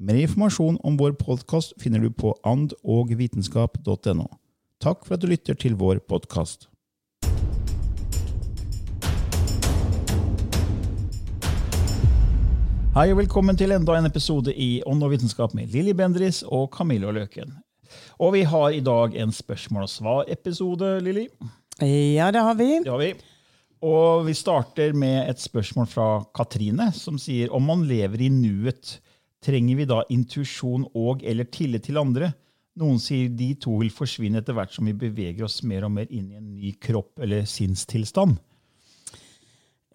Mer informasjon om vår podkast finner du på andogvitenskap.no. Takk for at du lytter til vår podkast. Hei og velkommen til enda en episode i Ånd og vitenskap med Lilly Bendris og Camillo Løken. Og vi har i dag en spørsmål og svar-episode, Lilly. Ja, det har vi. Det har vi. Og vi starter med et spørsmål fra Katrine, som sier om man lever i nuet, trenger vi da intuisjon og eller tillit til andre? Noen sier de to vil forsvinne etter hvert som vi beveger oss mer og mer inn i en ny kropp eller sinnstilstand.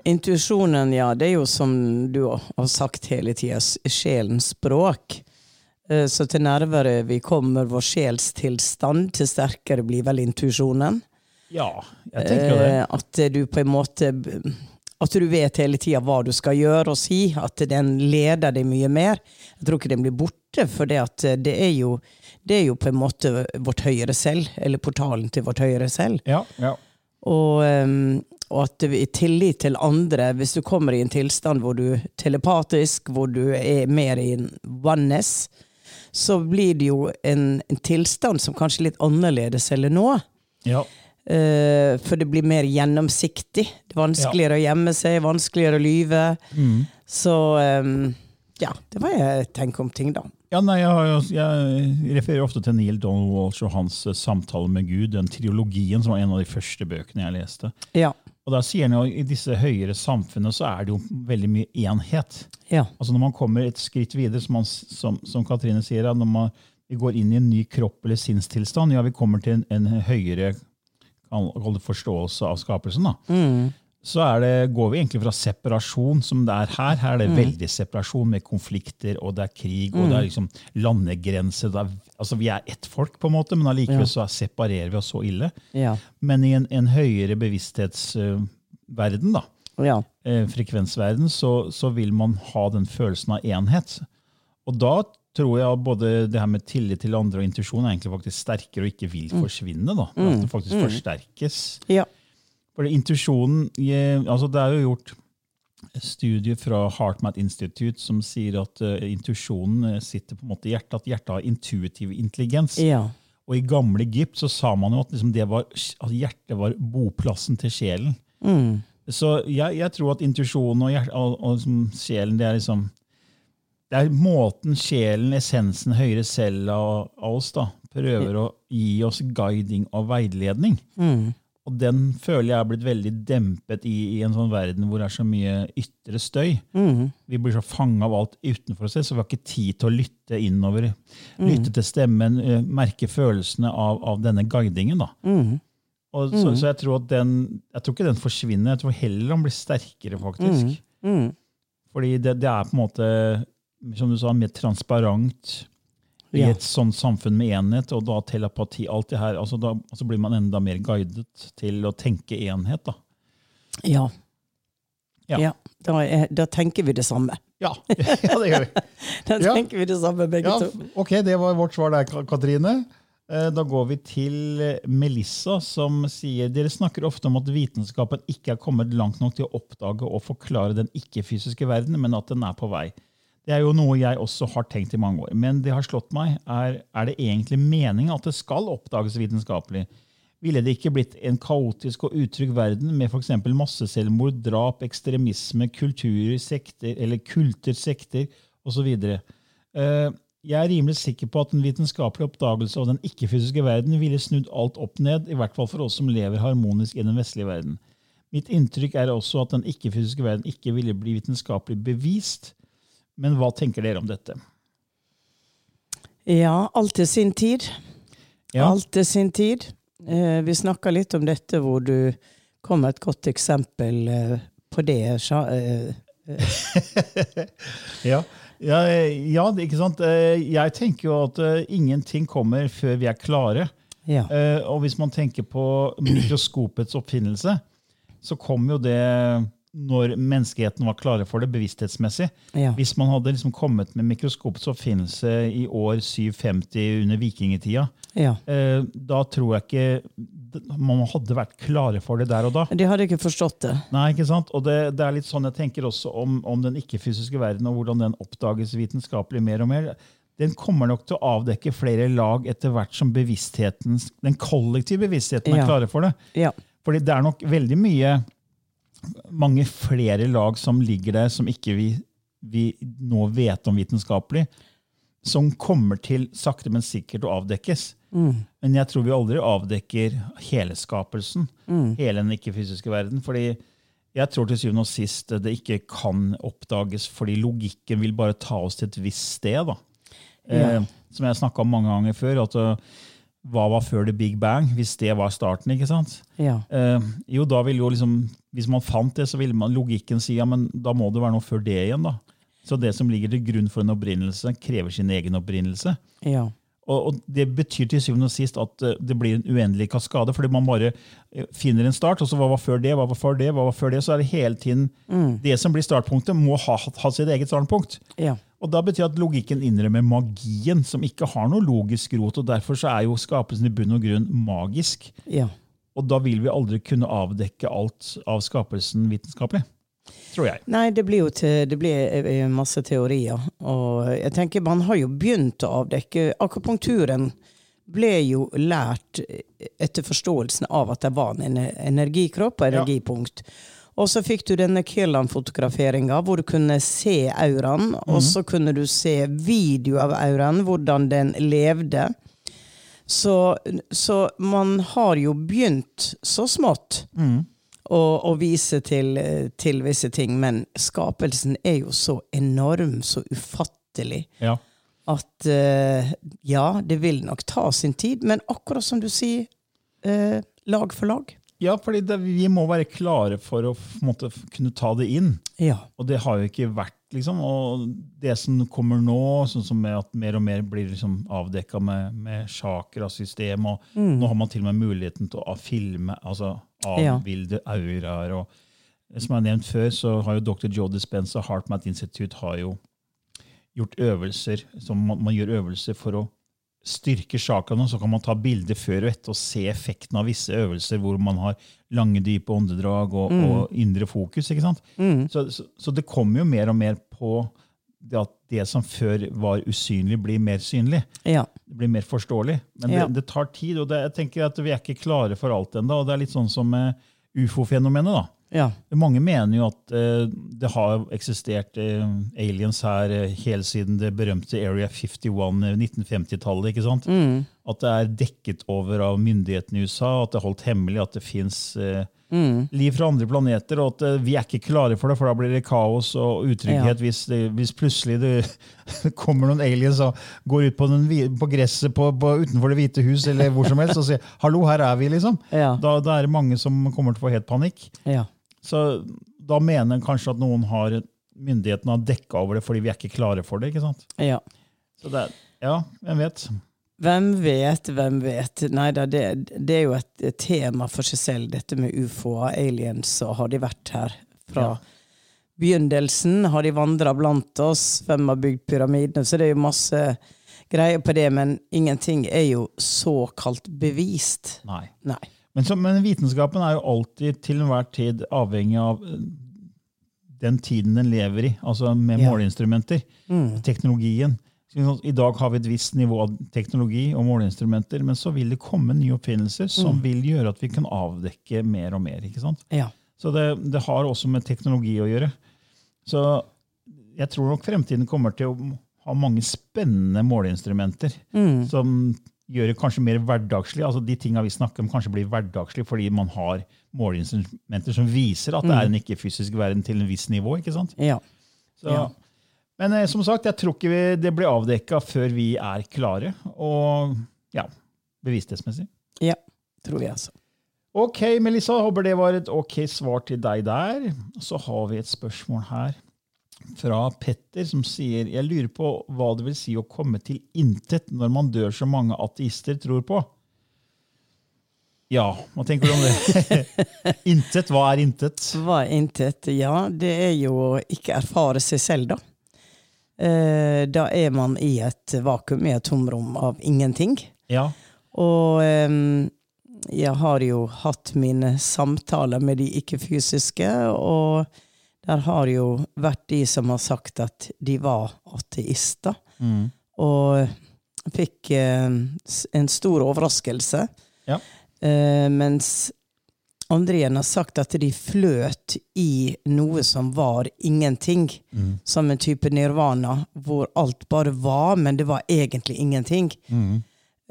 Intuisjonen, ja, det er jo som du har sagt hele tida, sjelens språk. Eh, Så til nærmere vi kommer vår sjelstilstand, til sterkere blir vel intuisjonen. Ja, jeg tenker det. Eh, At du på en måte At du vet hele tida hva du skal gjøre og si. At den leder deg mye mer. Jeg tror ikke den blir borte, for det, at det, er jo, det er jo på en måte vårt høyere selv. Eller portalen til vårt høyere selv. Ja, ja. Og, um, og at er tillit til andre. Hvis du kommer i en tilstand hvor du er telepatisk, hvor du er mer i en oneness, så blir det jo en, en tilstand som kanskje er litt annerledes eller nå. ja. Eh, for det blir mer gjennomsiktig. Det er vanskeligere å gjemme seg, vanskeligere å lyve. Mm. Så um, ja, det var jeg tenker om ting, da. Ja, nei, jeg, jeg refererer ofte til Neil Donald Walsh og hans eh, samtale med Gud, den triologien som var en av de første bøkene jeg leste. Ja. Og da sier han jo I disse høyere samfunnene så er det jo veldig mye enhet. Ja. Altså Når man kommer et skritt videre, som, man, som, som Katrine sier, når man, vi går inn i en ny kropp eller sinnstilstand, ja, vi kommer til en, en høyere forståelse av skapelsen. Mm. så det, går vi egentlig fra separasjon, som det er her. Her er det veldig separasjon med konflikter, og det er krig, og det er liksom landegrenser. Er, altså Vi er ett folk, på en måte, men allikevel så separerer vi oss så ille. Ja. Men i en, en høyere bevissthetsverden, da, ja. eh, frekvensverden, så, så vil man ha den følelsen av enhet. Og da tror jeg både det her med tillit til andre og intuisjon er egentlig faktisk sterkere og ikke vil forsvinne. da. At det faktisk forsterkes. ja. For intuisjonen eh, altså Det er jo gjort studier fra HeartMath Institute som sier at uh, intuisjonen eh, sitter på en måte i hjertet, at hjertet har intuitiv intelligens. ja. Og i gamle Egypt så sa man jo at, liksom det var, at hjertet var boplassen til sjelen. Mm. Så jeg, jeg tror at intuisjonen og, hjert- og, og liksom sjelen det er liksom det er måten sjelen, essensen, høyere selv av, oss, da, prøver å gi oss guiding og veiledning. Mm. Og den føler jeg er blitt veldig dempet i, i en sånn verden hvor det er så mye ytre støy. Mm. Vi blir så fanga av alt utenfor oss, selv, så vi har ikke tid til å lytte innover. Lytte til stemmen, eh, merke følelsene av, av denne guidingen. da. Mm. Og så, så jeg tror at den, jeg tror ikke den forsvinner, jeg tror heller den blir sterkere, faktisk. Mm. Fordi det, det er på en måte, som du sa, mer transparent i Ja. et sånt samfunn med enhet, og da telepati, alt det her, altså da altså blir man enda mer guidet til å tenke enhet. da. Ja. Ja. ja. Da, er, da tenker vi det samme. Ja, ja det gjør vi. Da Ja. tenker vi det samme, begge Ja, to. ok, det var vårt svar der, Ka- Katrine. Eh, Da går vi til Melissa, som sier dere snakker ofte om at vitenskapen ikke er kommet langt nok til å oppdage og forklare den ikke-fysiske verden, men at den er på vei. Det er jo noe jeg også har tenkt i mange år. Men det har slått meg, er, er det egentlig meningen at det skal oppdages vitenskapelig? Ville det ikke blitt en kaotisk og utrygg verden med f.eks. masseselvmord, drap, ekstremisme, kulturer, sekter eller kulter, sekter osv.? Eh, Jeg er rimelig sikker på at en vitenskapelig oppdagelse av den ikke-fysiske verden ville snudd alt opp ned, i hvert fall for oss som lever harmonisk i den vestlige verden. Mitt inntrykk er også at den ikke-fysiske verden ikke ville bli vitenskapelig bevist. Men hva tenker dere om dette? Ja, alt til sin tid. Ja. Alt til sin tid. Eh, vi snakka litt om dette hvor du kom med et godt eksempel eh, på det. Eh, Ja, ja, ja, ikke sant? Jeg tenker jo at ingenting kommer før vi er klare. ja. Eh, Og hvis man tenker på mikroskopets oppfinnelse, så kom jo det når menneskeheten var klare for det, bevissthetsmessig. Ja. Hvis man hadde liksom kommet med mikroskopets oppfinnelse i år 750 under vikingtida, ja. eh, da tror jeg ikke man hadde vært klare for det der og da. De hadde ikke forstått det. Nei, ikke sant? Og det, det er litt sånn jeg tenker også om, om den ikke-fysiske verden, og hvordan den oppdages vitenskapelig mer og mer. Den kommer nok til å avdekke flere lag etter hvert som den kollektive bevisstheten er Ja. klare for det. Ja. Fordi det er nok veldig mye mange flere lag som ligger der som ikke vi, vi nå vet om vitenskapelig, som kommer til sakte, men sikkert å avdekkes. Men jeg tror vi aldri avdekker hele skapelsen, hele den ikke-fysiske verden. fordi jeg tror til syvende og sist det ikke kan oppdages, fordi logikken vil bare ta oss til et visst sted. da. Ja. Eh, som jeg snakka om mange ganger før. at Hva var før the big bang, hvis det var starten? ikke sant? Ja. Eh, jo, da vil jo liksom, Hvis man fant det, så ville man logikken si ja, men da må det være noe før det igjen. da. Så det som ligger til grunn for en opprinnelse, krever sin egen opprinnelse. ja. Og, og Det betyr til syvende og sist at eh, det blir en uendelig kaskade. fordi man bare eh, finner en start, og så hva var før det, hva var før det, hva var før det, så er det hele tiden Det som blir startpunktet, må ha, ha sitt eget startpunkt. ja. Og da betyr at logikken innrømmer magien, som ikke har noe logisk rot. og Derfor så er jo skapelsen i bunn og grunn magisk. ja. Og da vil vi aldri kunne avdekke alt av skapelsen vitenskapelig. Tror jeg. Nei, det blir jo til, det blir eh, masse teorier. Og jeg tenker man har jo begynt å avdekke Akupunkturen ble jo lært etter forståelsen av at det var en energikropp og Ja. Og så fikk du denne Kielland-fotograferinga hvor du kunne se auraen, og så kunne du se video av auraen, hvordan den levde. Så, så man har jo begynt så smått å, å vise til, til visse ting, men skapelsen er jo så enorm, så ufattelig, Ja. at uh, ja, det vil nok ta sin tid, men akkurat som du sier, uh, lag for lag. Ja, fordi det, vi må være klare for å måte, kunne ta det inn. Ja. Og det har jo ikke vært liksom, Og det som kommer nå, sånn som med at mer og mer blir liksom avdekka med, med chakra-system, og nå har man til og med muligheten til å filme, altså Ja. avbilde auraer. og Som jeg har nevnt før, så har jo dr. Joe Dispenza HeartMath Institute har jo gjort øvelser, som man, man gjør øvelser for å styrke chakraene, så kan man ta bilder før og etter og se effekten av visse øvelser hvor man har lange, dype åndedrag og, og indre fokus. ikke sant? Så, så, så det kommer jo mer og mer på det at det som før var usynlig, blir mer synlig. Ja. Det blir mer forståelig. Men Ja. det, det tar tid, og det, jeg tenker at vi er ikke klare for alt ennå. Det er litt sånn som ufo-fenomenet. da. Ja. Mange mener jo at eh, det har eksistert eh, aliens her eh, helt siden det berømte Area 51, eh, 1950-tallet. ikke sant? At det er dekket over av myndighetene i USA, at det er holdt hemmelig at det fins liv fra andre planeter, og at eh, vi er ikke klare for det, for da blir det kaos og utrygghet hvis, det, hvis plutselig det kommer noen aliens og går ut på, den, på gresset på, på, utenfor Det hvite hus eller hvor som helst og sier 'hallo, her er vi', liksom. Ja. Da, da er det mange som kommer til å få helt panikk. ja. Så da mener en kanskje at noen har myndighetene har dekka over det fordi vi er ikke klare for det. ikke sant? ja. Så det ja, hvem vet? Hvem vet, hvem vet. Nei da, det, det er jo et, et tema for seg selv, dette med ufoer, aliens, og har de vært her fra Ja. begynnelsen? Har de vandra blant oss? Hvem har bygd pyramidene? Så det er jo masse greier på det, men ingenting er jo såkalt bevist. Nei. Nei. Men, så, men vitenskapen er jo alltid til enhver tid avhengig av eh, den tiden den lever i, altså med Ja. måleinstrumenter. Teknologien. I dag har vi et visst nivå av teknologi og måleinstrumenter, men så vil det komme nye oppfinnelser som vil gjøre at vi kan avdekke mer og mer. ikke sant? Ja. Så det, det har også med teknologi å gjøre. Så jeg tror nok fremtiden kommer til å ha mange spennende måleinstrumenter som gjør det kanskje mer hverdagslig. Altså De tinga vi snakker om, kanskje blir hverdagslig fordi man har måleinstrumenter som viser at det er en ikke-fysisk verden til en viss nivå. ikke sant? ja. Så, Ja. Men eh, som sagt, jeg tror ikke vi, det blir avdekka før vi er klare. Og ja, bevissthetsmessig. Ja, tror vi altså. Ok, Melissa, håper det var et ok svar til deg der. Så har vi et spørsmål her fra Petter, som sier Jeg lurer på hva det vil si å komme til intet når man dør så mange ateister tror på. Ja, hva tenker du om det? intet, hva er intet? Hva er intet? Ja, det er jo å ikke erfare seg selv, da. Eh, da er man i et vakuum, i et tomrom av ingenting. Ja, Og em, jeg har jo hatt mine samtaler med de ikke-fysiske, og der har jo vært de som har sagt at de var ateister. Og fikk eh, en stor overraskelse. ja. Eh, mens andre igjen har sagt at de fløt i noe som var ingenting. Som en type nirvana, hvor alt bare var, men det var egentlig ingenting.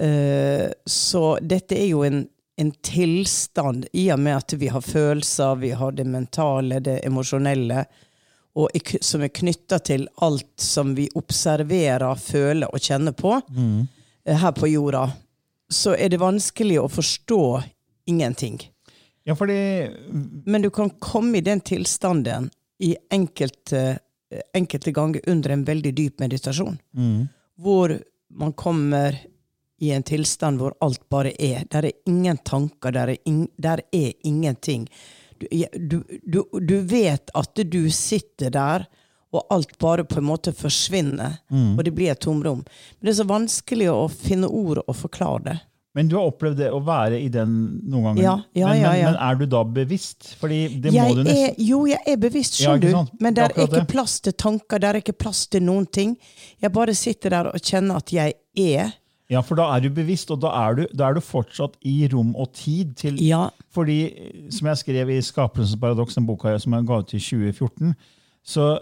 Eh, så dette er jo en, en tilstand, i og med at vi har følelser, vi har det mentale, det emosjonelle, som er knytta til alt som vi observerer, føler og kjenner på mm. her på jorda, så er det vanskelig å forstå ingenting. ja fordi Men du kan komme i den tilstanden i enkelte, enkelte ganger under en veldig dyp meditasjon. Hvor man kommer i en tilstand hvor alt bare er. Der er ingen tanker, der er, in, der er ingenting. Du, du, du, du vet at du sitter der, og alt bare på en måte forsvinner. Og det blir et tomrom. Men det er så vanskelig å finne ord og forklare det. Men du har opplevd det å være i den noen ganger. Ja, ja, men, ja, men, ja. men er du da bevisst? Fordi det må du nesten er, jo, jeg er bevisst, skjønner du. Men Det er ikke plass til tanker, der er ikke plass til noen ting. Jeg bare sitter der og kjenner at jeg er. Ja, for da er du bevisst, og da er du, da er du fortsatt i rom og tid. til... Ja, Fordi, som jeg skrev i 'Skapelsens paradoks', den boka som jeg ga ut i 2014, så,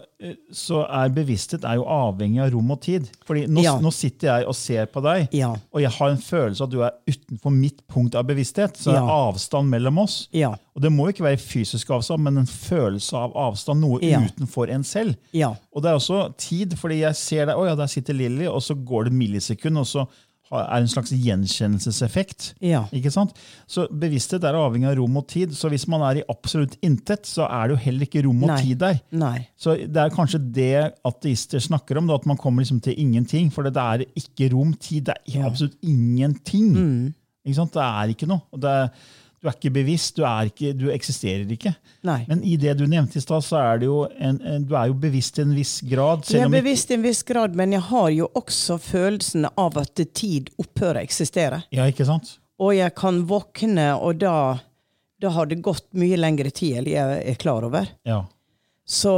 så er bevissthet er jo avhengig av rom og tid. Fordi nå, Ja. nå sitter jeg og ser på deg, ja, og jeg har en følelse av at du er utenfor mitt punkt av bevissthet. Så det er avstand mellom oss. ja, Og det må ikke være fysisk avstand, men en følelse av avstand, noe utenfor en selv. ja. Og det er også tid, fordi jeg ser deg, å ja, der sitter Lilly, og så går det et millisekund, og så er en slags gjenkjennelseseffekt. Ja. Ikke sant? Så bevissthet er avhengig av rom og tid. Så hvis man er i absolutt intet, så er det jo heller ikke rom og Nei. tid der. Nei. Så det er kanskje det ateister snakker om, da, at man kommer liksom til ingenting. For det er ikke rom, tid. Det er absolutt ingenting. Mm. Ikke sant? Det er ikke noe. Og det er, du er ikke bevisst, du, er ikke, du eksisterer ikke. Nei. Men i det du nevnte i stad, så er en, en, du er jo bevisst til en viss grad. Jeg er bevisst i en viss grad, men jeg har jo også følelsen av at tid opphører å eksistere. Ja, ikke sant? Og jeg kan våkne, og da, da har det gått mye lengre tid enn jeg er klar over. Ja. Så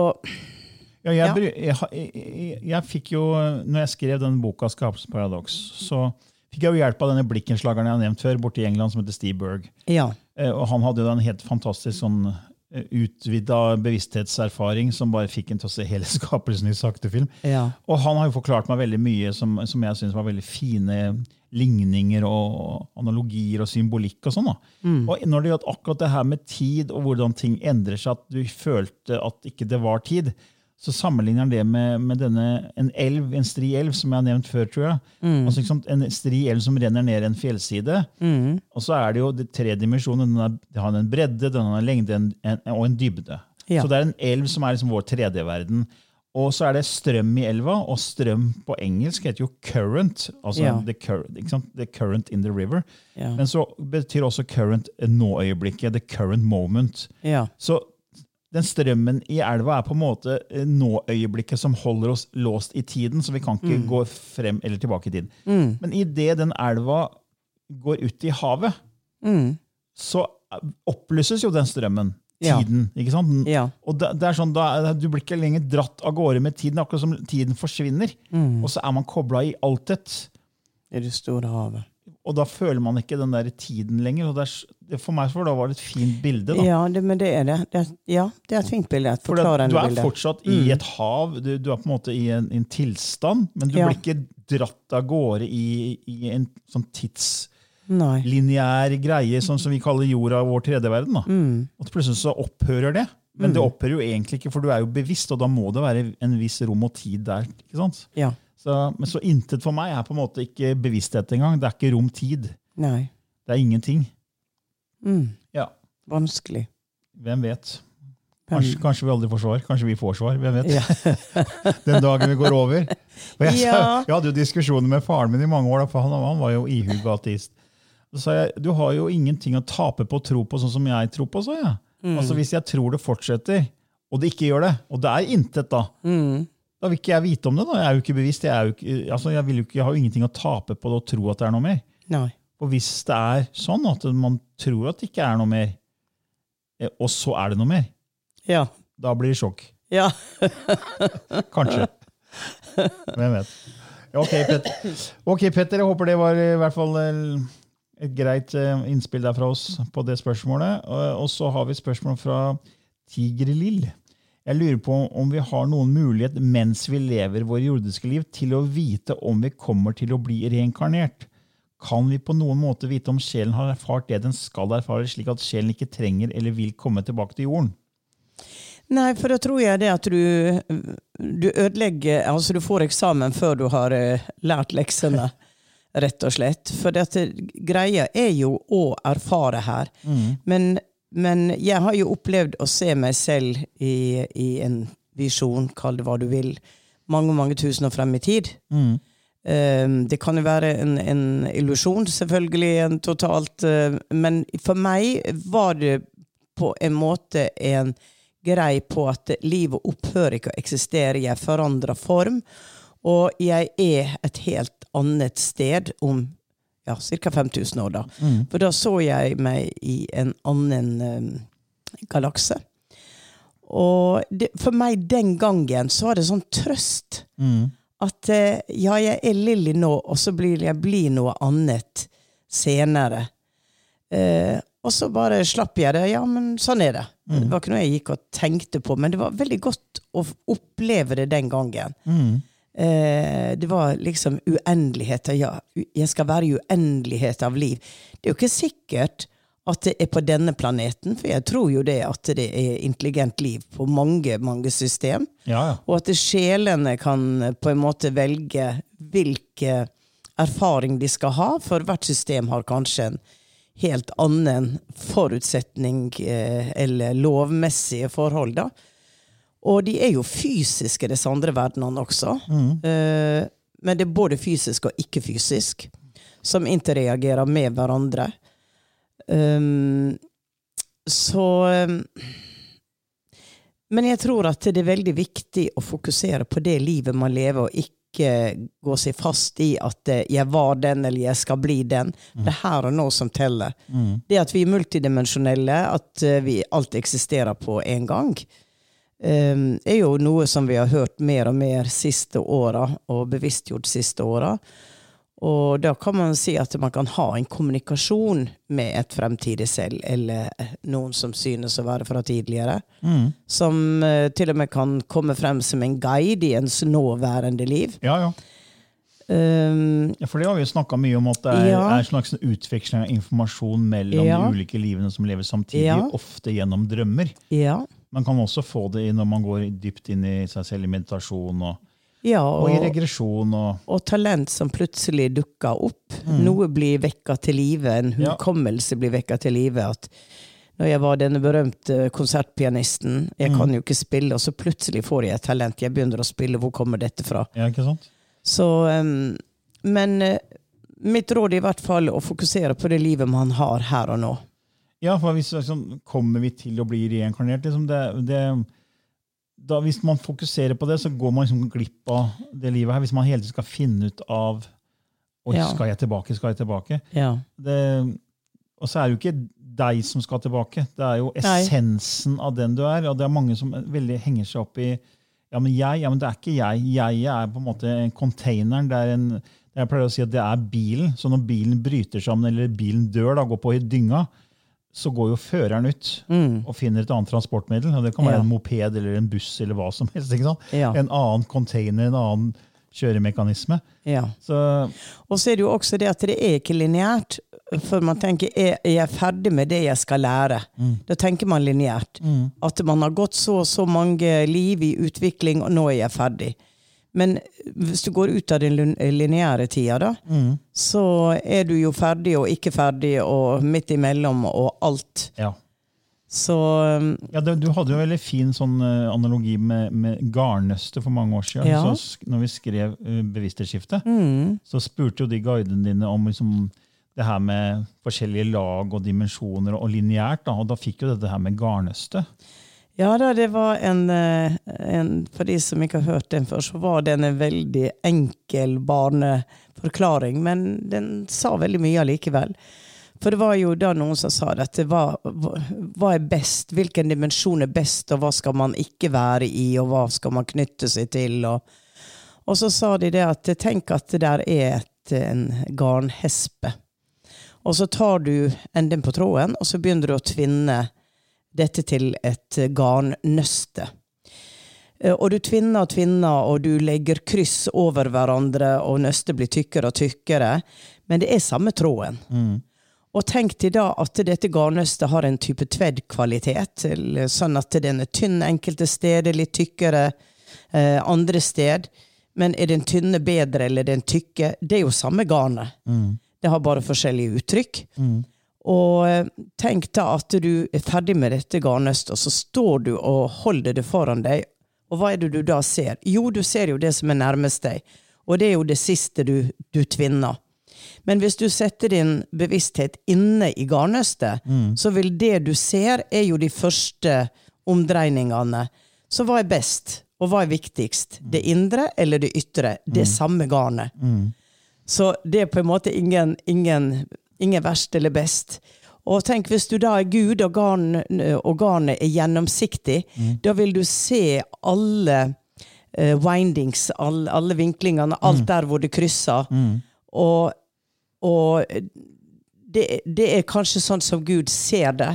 Ja, jeg, Ja. jeg, jeg, jeg, fikk jo, når jeg skrev denne boka 'Skapelsens paradoks', så fikk jeg jo hjelp av denne blikkenslageren jeg har nevnt før, borte i England, som heter Steve Berg. ja. Eh, Og han hadde jo en helt fantastisk sånn utvida bevissthetserfaring som bare fikk en til å se hele skapelsen i sakte film. Ja. Og han har jo forklart meg veldig mye som, som jeg syns var veldig fine ligninger og analogier og symbolikk og sånn. da. Og når det gjaldt akkurat det her med tid og hvordan ting endrer seg, at du følte at ikke det var tid, så sammenligner han det med, med denne, en elv, en stri elv, som jeg har nevnt før, tror jeg. Altså, ikke sant? En stri elv som renner ned en fjellside. Og så er det jo det tre dimensjoner. Den, den har en bredde, den har en lengde en, en, og en dybde. Ja. Så det er en elv som er liksom vår 3D-verden. Og så er det strøm i elva, og strøm på engelsk heter jo current. altså Ja. the, current, the current in the river. Ja. Men så betyr også current nå-øyeblikket, the current moment. ja. Så den strømmen i elva er på en måte nåøyeblikket nå-øyeblikket som holder oss låst i tiden, så vi kan ikke Mm. gå frem eller tilbake i tid. Men idet den elva går ut i havet, Mm. så opplyses jo den strømmen. Ja. Tiden. ikke sant? Ja. Og det, det er sånn, da, Du blir ikke lenger dratt av gårde med tiden, akkurat som tiden forsvinner. Mm. Og så er man kobla i altet. I det store havet. Og da føler man ikke den der tiden lenger. og er, For meg var det et fint bilde. da. Ja, det, men det er det. det er, ja, det er et fint bilde. Et For det, du er bilde. fortsatt i et hav, du, du er på en måte i en, en tilstand, men du Ja. blir ikke dratt av gårde i, i en sånn tidslineær greie, sånn som vi kaller jorda vår tredje verden. Mm. Og plutselig så opphører det. Men det opphører jo egentlig ikke, for du er jo bevisst, og da må det være en viss rom og tid der. ikke sant? Ja. Så, men så intet for meg er på en måte ikke bevissthet engang. Det er ikke rom-tid. Nei. Det er ingenting. Mm. Ja, Vanskelig. hvem vet? Kanskje, kanskje vi aldri får svar. Kanskje vi får svar. Hvem vet? Ja. Den dagen vi går over. Jeg, Ja. jeg hadde jo diskusjoner med faren min i mange år, for han, han var jo ihuga ateist. Så sa jeg du har jo ingenting å tape på å tro på sånn som jeg tror på. sa jeg. Mm. Altså Hvis jeg tror det fortsetter, og det ikke gjør det, og det er intet, da Mm. Da vil ikke jeg vite om det. da. Jeg er jo ikke bevisst. Jeg, er ikke, altså jeg, vil jo ikke, jeg har jo ingenting å tape på det å tro at det er noe mer. Nei. Og hvis det er sånn at man tror at det ikke er noe mer, eh, og så er det noe mer, Ja. da blir det sjokk. Ja. Kanskje. Hvem vet. Ok, Petter. Okay, Petter, jeg håper det var i hvert fall eh, et greit eh, innspill der fra oss på det spørsmålet. Og så har vi spørsmål fra Tigerlill. Jeg lurer på om vi har noen mulighet mens vi lever våre jordiske liv, til å vite om vi kommer til å bli reinkarnert. Kan vi på noen måte vite om sjelen har erfart det den skal erfare, slik at sjelen ikke trenger eller vil komme tilbake til jorden? Nei, for da tror jeg det at du, du ødelegger Altså, du får eksamen før du har eh, lært leksene, rett og slett. For dette, greia er jo å erfare her. Men, men jeg har jo opplevd å se meg selv i, i en visjon, kall det hva du vil, mange, mange tusen år frem i tid. Eh, Det kan jo være en, en illusjon, selvfølgelig, en totalt uh, Men for meg var det på en måte en grei på at livet opphører ikke å eksistere. Jeg forandrer form, og jeg er et helt annet sted om ja, ca. 5000 år. da. For da så jeg meg i en annen um, galakse. Og det, for meg den gangen så var det sånn trøst at uh, ja, jeg er Lilly nå, og så blir jeg blir noe annet senere. Uh, og så bare slapp jeg det. Ja, men sånn er det. Det var ikke noe jeg gikk og tenkte på, men det var veldig godt å oppleve det den gangen. Eh, det var liksom uendelighet. Ja, jeg skal være i uendelighet av liv. Det er jo ikke sikkert at det er på denne planeten, for jeg tror jo det at det er intelligent liv på mange, mange system. Ja, ja. Og at sjelene kan på en måte velge hvilken erfaring de skal ha, for hvert system har kanskje en helt annen forutsetning eh, eller lovmessige forhold. da. Og de er jo fysiske, disse andre verdenene også. Eh, men det er både fysisk og ikke-fysisk, som interreagerer med hverandre. Um, så um, Men jeg tror at det er veldig viktig å fokusere på det livet man lever, og ikke gå seg fast i at eh, 'jeg var den', eller 'jeg skal bli den'. Det er her og nå som teller. Det at vi er multidimensjonelle, at vi alt eksisterer på en gang, er jo noe som vi har hørt mer og mer siste åra, og bevisstgjort siste åra. Og da kan man si at man kan ha en kommunikasjon med et fremtidig selv, eller noen som synes å være fra tidligere. Som eh, til og med kan komme frem som en guide i ens nåværende liv. ja, ja. Um, Ja, for det har vi jo snakka mye om, at det er, Ja. er en slags utveksling av informasjon mellom Ja. de ulike livene som lever samtidig, ofte gjennom drømmer. ja. Man kan også få det i når man går dypt inn i seg selv i meditasjon og, ja og i regresjon. Og, og talent som plutselig dukker opp. Noe blir vekka til live, en hukommelse Ja. blir vekka til live. At når jeg var denne berømte konsertpianisten, jeg Mm. kan jo ikke spille, og så plutselig får jeg et talent. Jeg begynner å spille, hvor kommer dette fra? ja, ikke sant? Så, um, men eh, mitt råd er i hvert fall å fokusere på det livet man har her og nå. Ja, for hvis, liksom, Kommer vi til å bli reinkarnert? Liksom det, det, da, hvis man fokuserer på det, så går man liksom glipp av det livet her. Hvis man hele tiden skal finne ut av Oi, Ja. skal jeg tilbake, skal jeg tilbake? Ja. Det, og så er det jo ikke deg som skal tilbake. Det er jo Nei. essensen av den du er. Og det er mange som veldig henger seg opp i ja, men jeg, ja, men det er ikke jeg. Jeg er på en måte containeren. Det er en, jeg pleier å si at det er bilen. Så når bilen bryter sammen, eller bilen dør, da, går på i dynga, så går jo føreren ut og finner et annet transportmiddel. og Det kan være Ja. en moped eller en buss eller hva som helst. Ja. En annen container, en annen kjøremekanisme. ja. Så Og så er det jo også det at det er ikke lineært. For man tenker er jeg ferdig med det jeg skal lære? Da tenker man lineært. At man har gått så og så mange liv i utvikling, og nå er jeg ferdig. Men hvis du går ut av den lin- lineære tida, da, så er du jo ferdig og ikke ferdig og midt imellom og alt. ja. Så um, Ja, det, Du hadde jo en veldig fin sånn eh, analogi med, med garnnøstet for mange år siden. Ja. Så når vi skrev uh, Bevissthetsskiftet, mm, så spurte jo de guidene dine om liksom, det her med forskjellige lag og dimensjoner og lineært. Da, og da fikk jo dette her med garnnøstet. Ja da, det var en, eh, en For de som ikke har hørt den før, så var den en veldig enkel barneforklaring, men den sa veldig mye allikevel. For det var jo da noen som sa dette. Hva, hva, er best? Hvilken dimensjon er best, og hva skal man ikke være i, og hva skal man knytte seg til? Og, og så sa de det at tenk at det der er et, en garnhespe. Og så tar du enden på tråden, og så begynner du å tvinne dette til et garnnøste. Eh, Og du tvinner og tvinner, og du legger kryss over hverandre, og nøstet blir tykkere og tykkere. Men det er samme tråden. Og tenk til da at dette garnnøstet har en type tveddkvalitet, sånn at den er tynn enkelte steder, litt tykkere eh, andre sted. Men er den tynne bedre eller den tykke? Det er jo samme garnet. Det har bare forskjellige uttrykk. Og eh, tenk da at du er ferdig med dette garnnøstet, og så står du og holder det foran deg. Og hva er det du da ser? Jo, du ser jo det som er nærmest deg. Og det er jo det siste du, du tvinner. Men hvis du setter din bevissthet inne i garnnøstet, så vil det du ser, er jo de første omdreiningene. Så hva er best, og hva er viktigst? Det indre eller det ytre? Det mm. samme garnet. Så det er på en måte ingen, ingen, ingen verst eller best. Og tenk hvis du da er Gud, og organet er gjennomsiktig, da vil du se alle uh, windings, alle, alle vinklingene, alt der hvor det krysser. Og, og det, det er kanskje sånn som Gud ser det,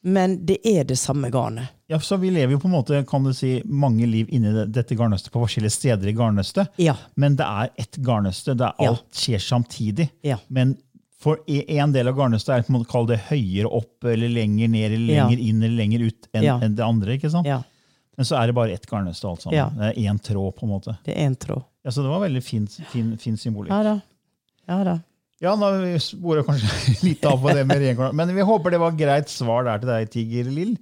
men det er det samme garnet. Ja, så Vi lever jo på en måte, kan du si, mange liv inni dette garnnøstet på forskjellige steder i garnnøstet. Ja. Men det er ett garnnøste. Det Ja. Alt skjer samtidig. Ja. Men for en del av garnnøstet er en måte, det høyere opp eller lenger ned eller Ja. lenger inn eller lenger ut enn Ja. en det andre. ikke sant? Ja, Men så er det bare ett garnnøste. alt sammen. Ja. Det er én tråd. på en måte. det er en tråd. Ja, Så det var veldig fin, fin, fin symbolikk. Ja da. Ja da. Ja, nå vi kanskje litt av på det med reinkarnasjon, men vi håper det var greit svar der til deg, Tiger Lill.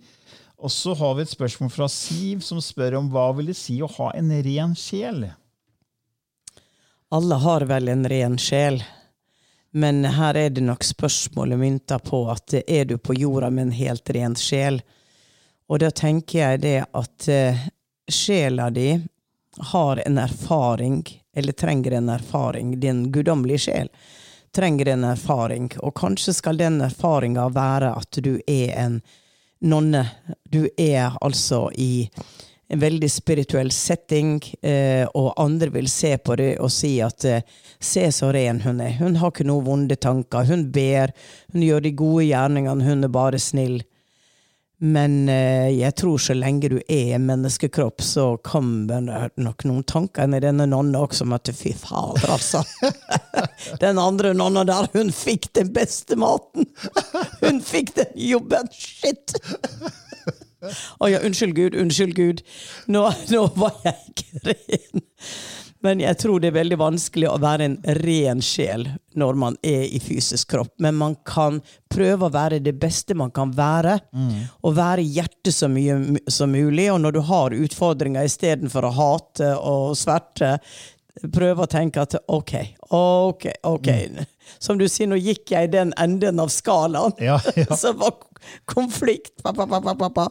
Og så har vi et spørsmål fra Siv, som spør om hva vil det si å ha en ren sjel? Alle har vel en ren sjel, men her er det nok spørsmålet mynta på at er du på jorda med en helt ren sjel? Og da tenker jeg det at eh, sjela di har en erfaring, eller trenger en erfaring, din guddommelige sjel trenger en erfaring, og kanskje skal den erfaringa være at du er en nonne. Du er altså i en veldig spirituell setting, eh, og andre vil se på det og si at eh, se så ren hun er. Hun har ikke noen vonde tanker. Hun ber, hun gjør de gode gjerningene, hun er bare snill. Men eh, jeg tror så lenge du er en menneskekropp, så kommer det nok noen tanker i denne nonna også om at fy fader, altså. Den andre nonna der, hun fikk den beste maten! Hun fikk den jobben! Shit! Å ja, unnskyld Gud, unnskyld Gud. Nå, nå var jeg ikke ren. Men jeg tror det er veldig vanskelig å være en ren sjel når man er i fysisk kropp. Men man kan prøve å være det beste man kan være, og være hjertet så mye som mulig. Og når du har utfordringer istedenfor å hate og sverte, prøve å tenke at ok, ok, ok. Som du sier, nå gikk jeg i den enden av skalaen. Ja, ja. Som var konflikt. Pa, pa, pa.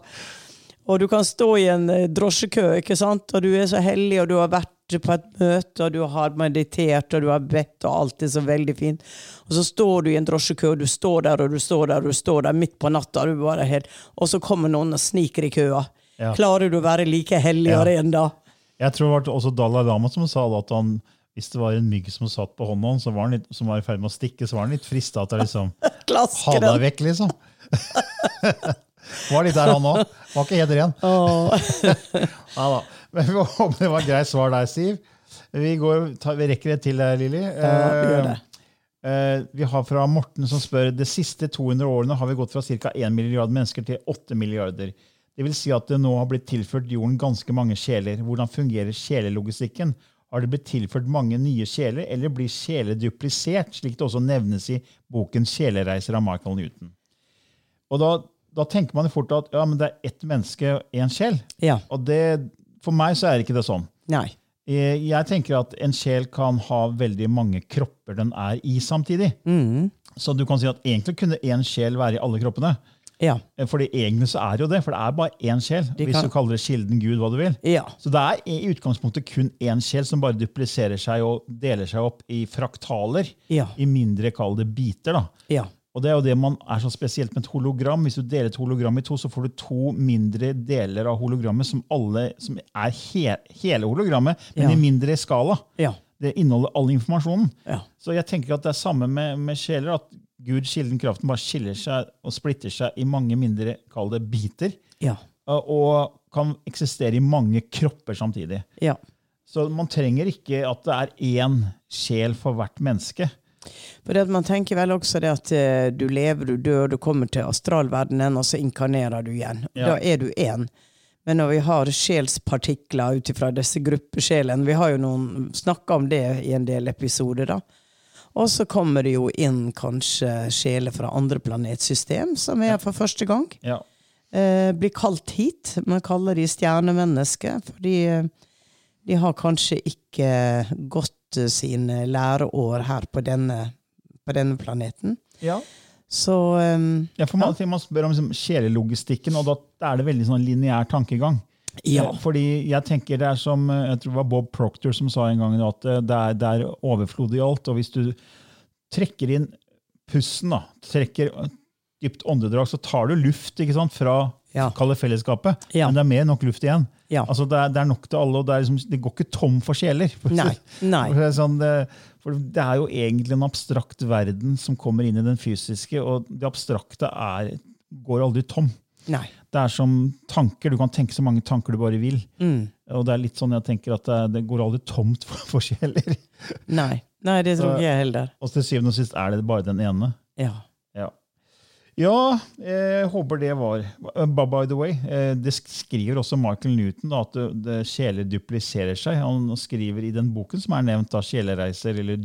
Og du kan stå i en eh, drosjekø, ikke sant? og du er så heldig, og du har vært på et møte, og du har meditert, og du har bedt, og alt er så veldig fint. Og så står du i en drosjekø, og du står der, og du står der, og du står der midt på natta, og, du bare helt, og så kommer noen og sniker i køa. Ja. Klarer du å være like hellig Ja. ren da? Jeg tror det var også Dalai Lama som sa at han, hvis det var en mygg som satt på hånda hans, som var i ferd med å stikke, så var han litt frista til å liksom ha deg vekk, liksom. Var litt der, han òg. Var ikke helt ren. Ja. Men vi håper det var et greit svar der, Siv. Vi, går, ta, vi rekker det til, eh, Lilly. Ja, vi. Eh, vi har fra Morten som spør de siste 200 årene har vi gått fra ca. 1 milliard mennesker til 8 milliarder. Det vil si at det nå har blitt tilført jorden ganske mange sjeler. Hvordan fungerer sjelelogistikken? Har det blitt tilført mange nye sjeler, eller blir sjeler duplisert, slik det også nevnes i boken 'Sjelereiser' av Michael Newton? Og da, da tenker man jo fort at ja, men det er ett menneske, og én sjel. Ja. Og det, for meg så er ikke det sånn. Nei. Eh, Jeg tenker at en sjel kan ha veldig mange kropper den er i samtidig. Mm. Så du kan si at egentlig kunne én sjel være i alle kroppene. Ja. For Fordi egentlig så er det jo det, for det er bare én sjel. De Hvis kan- du kaller det kilden Gud, hva du vil. Ja. Så det er i utgangspunktet kun én sjel som bare dupliserer seg og deler seg opp i fraktaler. Ja. I mindre, kall det biter. da. Ja. Og det er jo det man er så spesielt med et hologram. Hvis du deler et hologram i to, så får du to mindre deler av hologrammet som, alle, som er he, hele hologrammet, men Ja. i mindre skala. Ja. Det inneholder all informasjonen. Ja. Så jeg tenker at det er samme med, med sjeler. At Gud, kilden, kraften, bare skiller seg og splitter seg i mange mindre, kall det biter. Ja. Og- kan eksistere i mange kropper samtidig. Ja. Så man trenger ikke at det er én sjel for hvert menneske. For det man tenker vel også det at eh, du lever, du dør, du kommer til astralverdenen, og så inkarnerer du igjen. Ja. Da er du én. Men når vi har sjelspartikler ut ifra disse gruppesjelene Vi har jo noen snakka om det i en del episoder, da. Og så kommer det jo inn kanskje sjeler fra andre planetsystem, som er for første gang. Ja. Eh, blir kalt hit. Man kaller de stjernemennesker, fordi eh, de har kanskje ikke gått eh, sine læreår her på denne, på denne planeten. ja. Så um, Ja, for man, man spør om liksom, sjelelogistikken, og da er det veldig sånn lineær tankegang. ja. Eh, Fordi jeg tenker det er som eh, jeg tror det var Bob Proctor som sa en gang at det er, det er overflod i alt. Og hvis du trekker inn pusten, da, trekker dypt åndedrag, så tar du luft ikke sant, fra Ja. fellesskapet. Ja. Men det er mer enn nok luft igjen. Ja. Altså, det, er, det er nok til alle, og det, liksom, det går ikke tom for sjeler. For, Nei. Nei. For det, er sånn, det, for det er jo egentlig en abstrakt verden som kommer inn i den fysiske, og det abstrakte er, går aldri tom. Nei. Det er som tanker. Du kan tenke så mange tanker du bare vil. Mm. Og det er litt sånn jeg tenker at det, det går aldri tomt for, for sjeler. Nei. Nei, det tror ikke jeg heller. Og til syvende og sist er det bare den ene. Ja. Ja, jeg håper det var Uh, By the way, eh, det skriver også Michael Newton da, at sjeler dupliserer seg. Han skriver i den boken som er nevnt, da, 'Sjelereiser' eller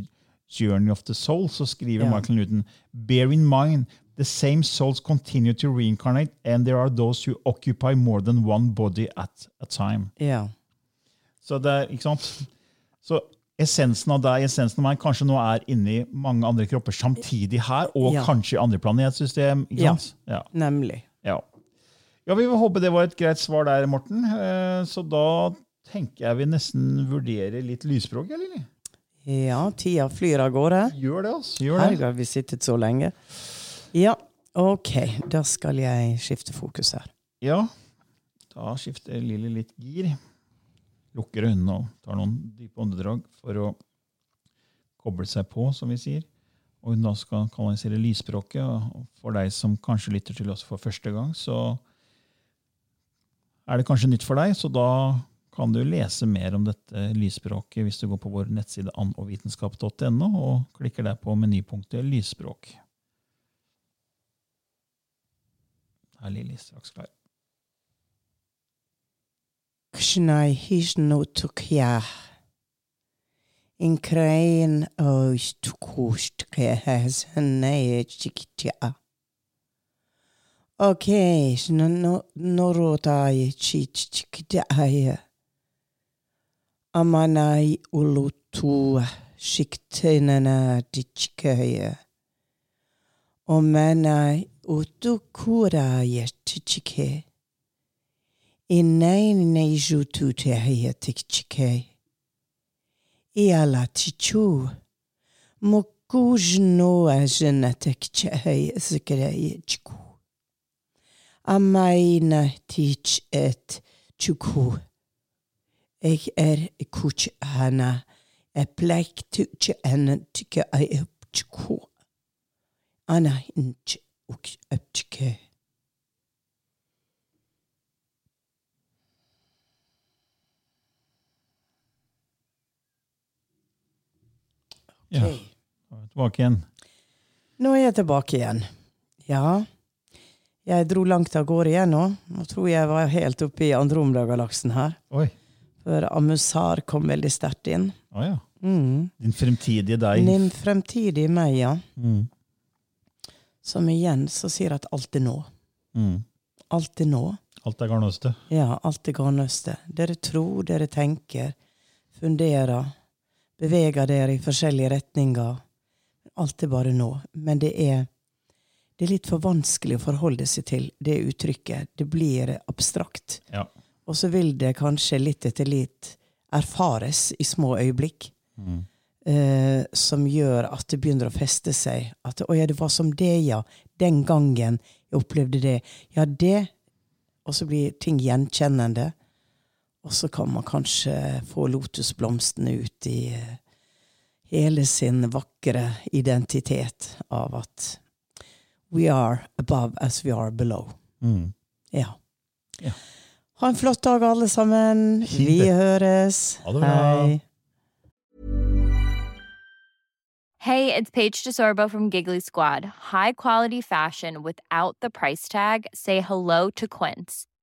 'Journey of the Soul', så skriver Ja. Michael Newton Bear in mind the same souls continue to reincarnate, and there are those who occupy more than one body at a time. Ja. Så det er, ikke sant? Så essensen av deg, essensen av meg, kanskje nå er inni mange andre kropper samtidig her, og Ja. kanskje i andre planetsystem. ikke Ja. sant? Ja. Nemlig. ja. Ja, Vi vil håpe det var et greit svar der, Morten. Eh, Så da tenker jeg vi nesten vurderer litt lysspråk, eller? Ja, tida flyr av gårde. Gjør det, altså. Gjør Herregud, har vi sittet så lenge? Ja, ok. Da skal jeg skifte fokus her. Ja. Da skifter Lilly litt gir. Lukker øynene og tar noen dype åndedrag for å koble seg på, som vi sier. Og hun da skal kanalisere lysspråket. Og for deg som kanskje lytter til oss for første gang, så er det kanskje nytt for deg, så da kan du lese mer om dette lysspråket hvis du går på vår nettside annovitenskap.no og klikker der på menypunktet lysspråk. Her er Lilly straks klar. Kshnai hishnu tukya. In krain oist kust kehas nei chiktia. Ok, norotai chich chiktia. Amanai ulut to skiktøynene tikkøye. Og mena utukura yetichike. Inai neju tutehe tikchike. Iala tichu. Mokujno ajena tikchehe sikere chku. Amaina tich et chuku. Jeg er kuch hana. Jeg bleik tuche hana tykke ei upchku. Ana inch uk upchke. Ja. Ok. Vi Tilbake igjen. Nå er jeg tilbake igjen. Ja. Jeg dro langt av gårde igjen nå. Nå tror jeg var helt oppe i Andromeda-galaksen her. Oi. For Amusar kom veldig sterkt inn. Å ja. Mm. Din fremtidige deg. Din fremtidige meg, ja. Mm. Som igjen så sier at alt er nå. Mm. Alt er nå. Alt er garnnøstet? Ja, alt er garnnøstet. Dere tror, dere tenker, funderer, beveger dere i forskjellige retninger. Alt er bare nå. Men det er, det er litt for vanskelig å forholde seg til det uttrykket. Det blir abstrakt. Ja. Og så vil det kanskje litt etter litt erfares i små øyeblikk. Mm. eh, som gjør at det begynner å feste seg. At 'å ja, det var som det, ja'. Den gangen jeg opplevde det. Ja, det. Og så blir ting gjenkjennende. Og så kan man kanskje få lotusblomstene ut i eh, hele sin vakre identitet av at we are above as we are below. Mm. Ja. Ja. Ha en flott dag, alle sammen. Fint Vi høres. Ha det bra. Hei. Hey, it's Paige DeSorbo from Giggly Squad. High quality fashion without the price tag. Say hello to Quince.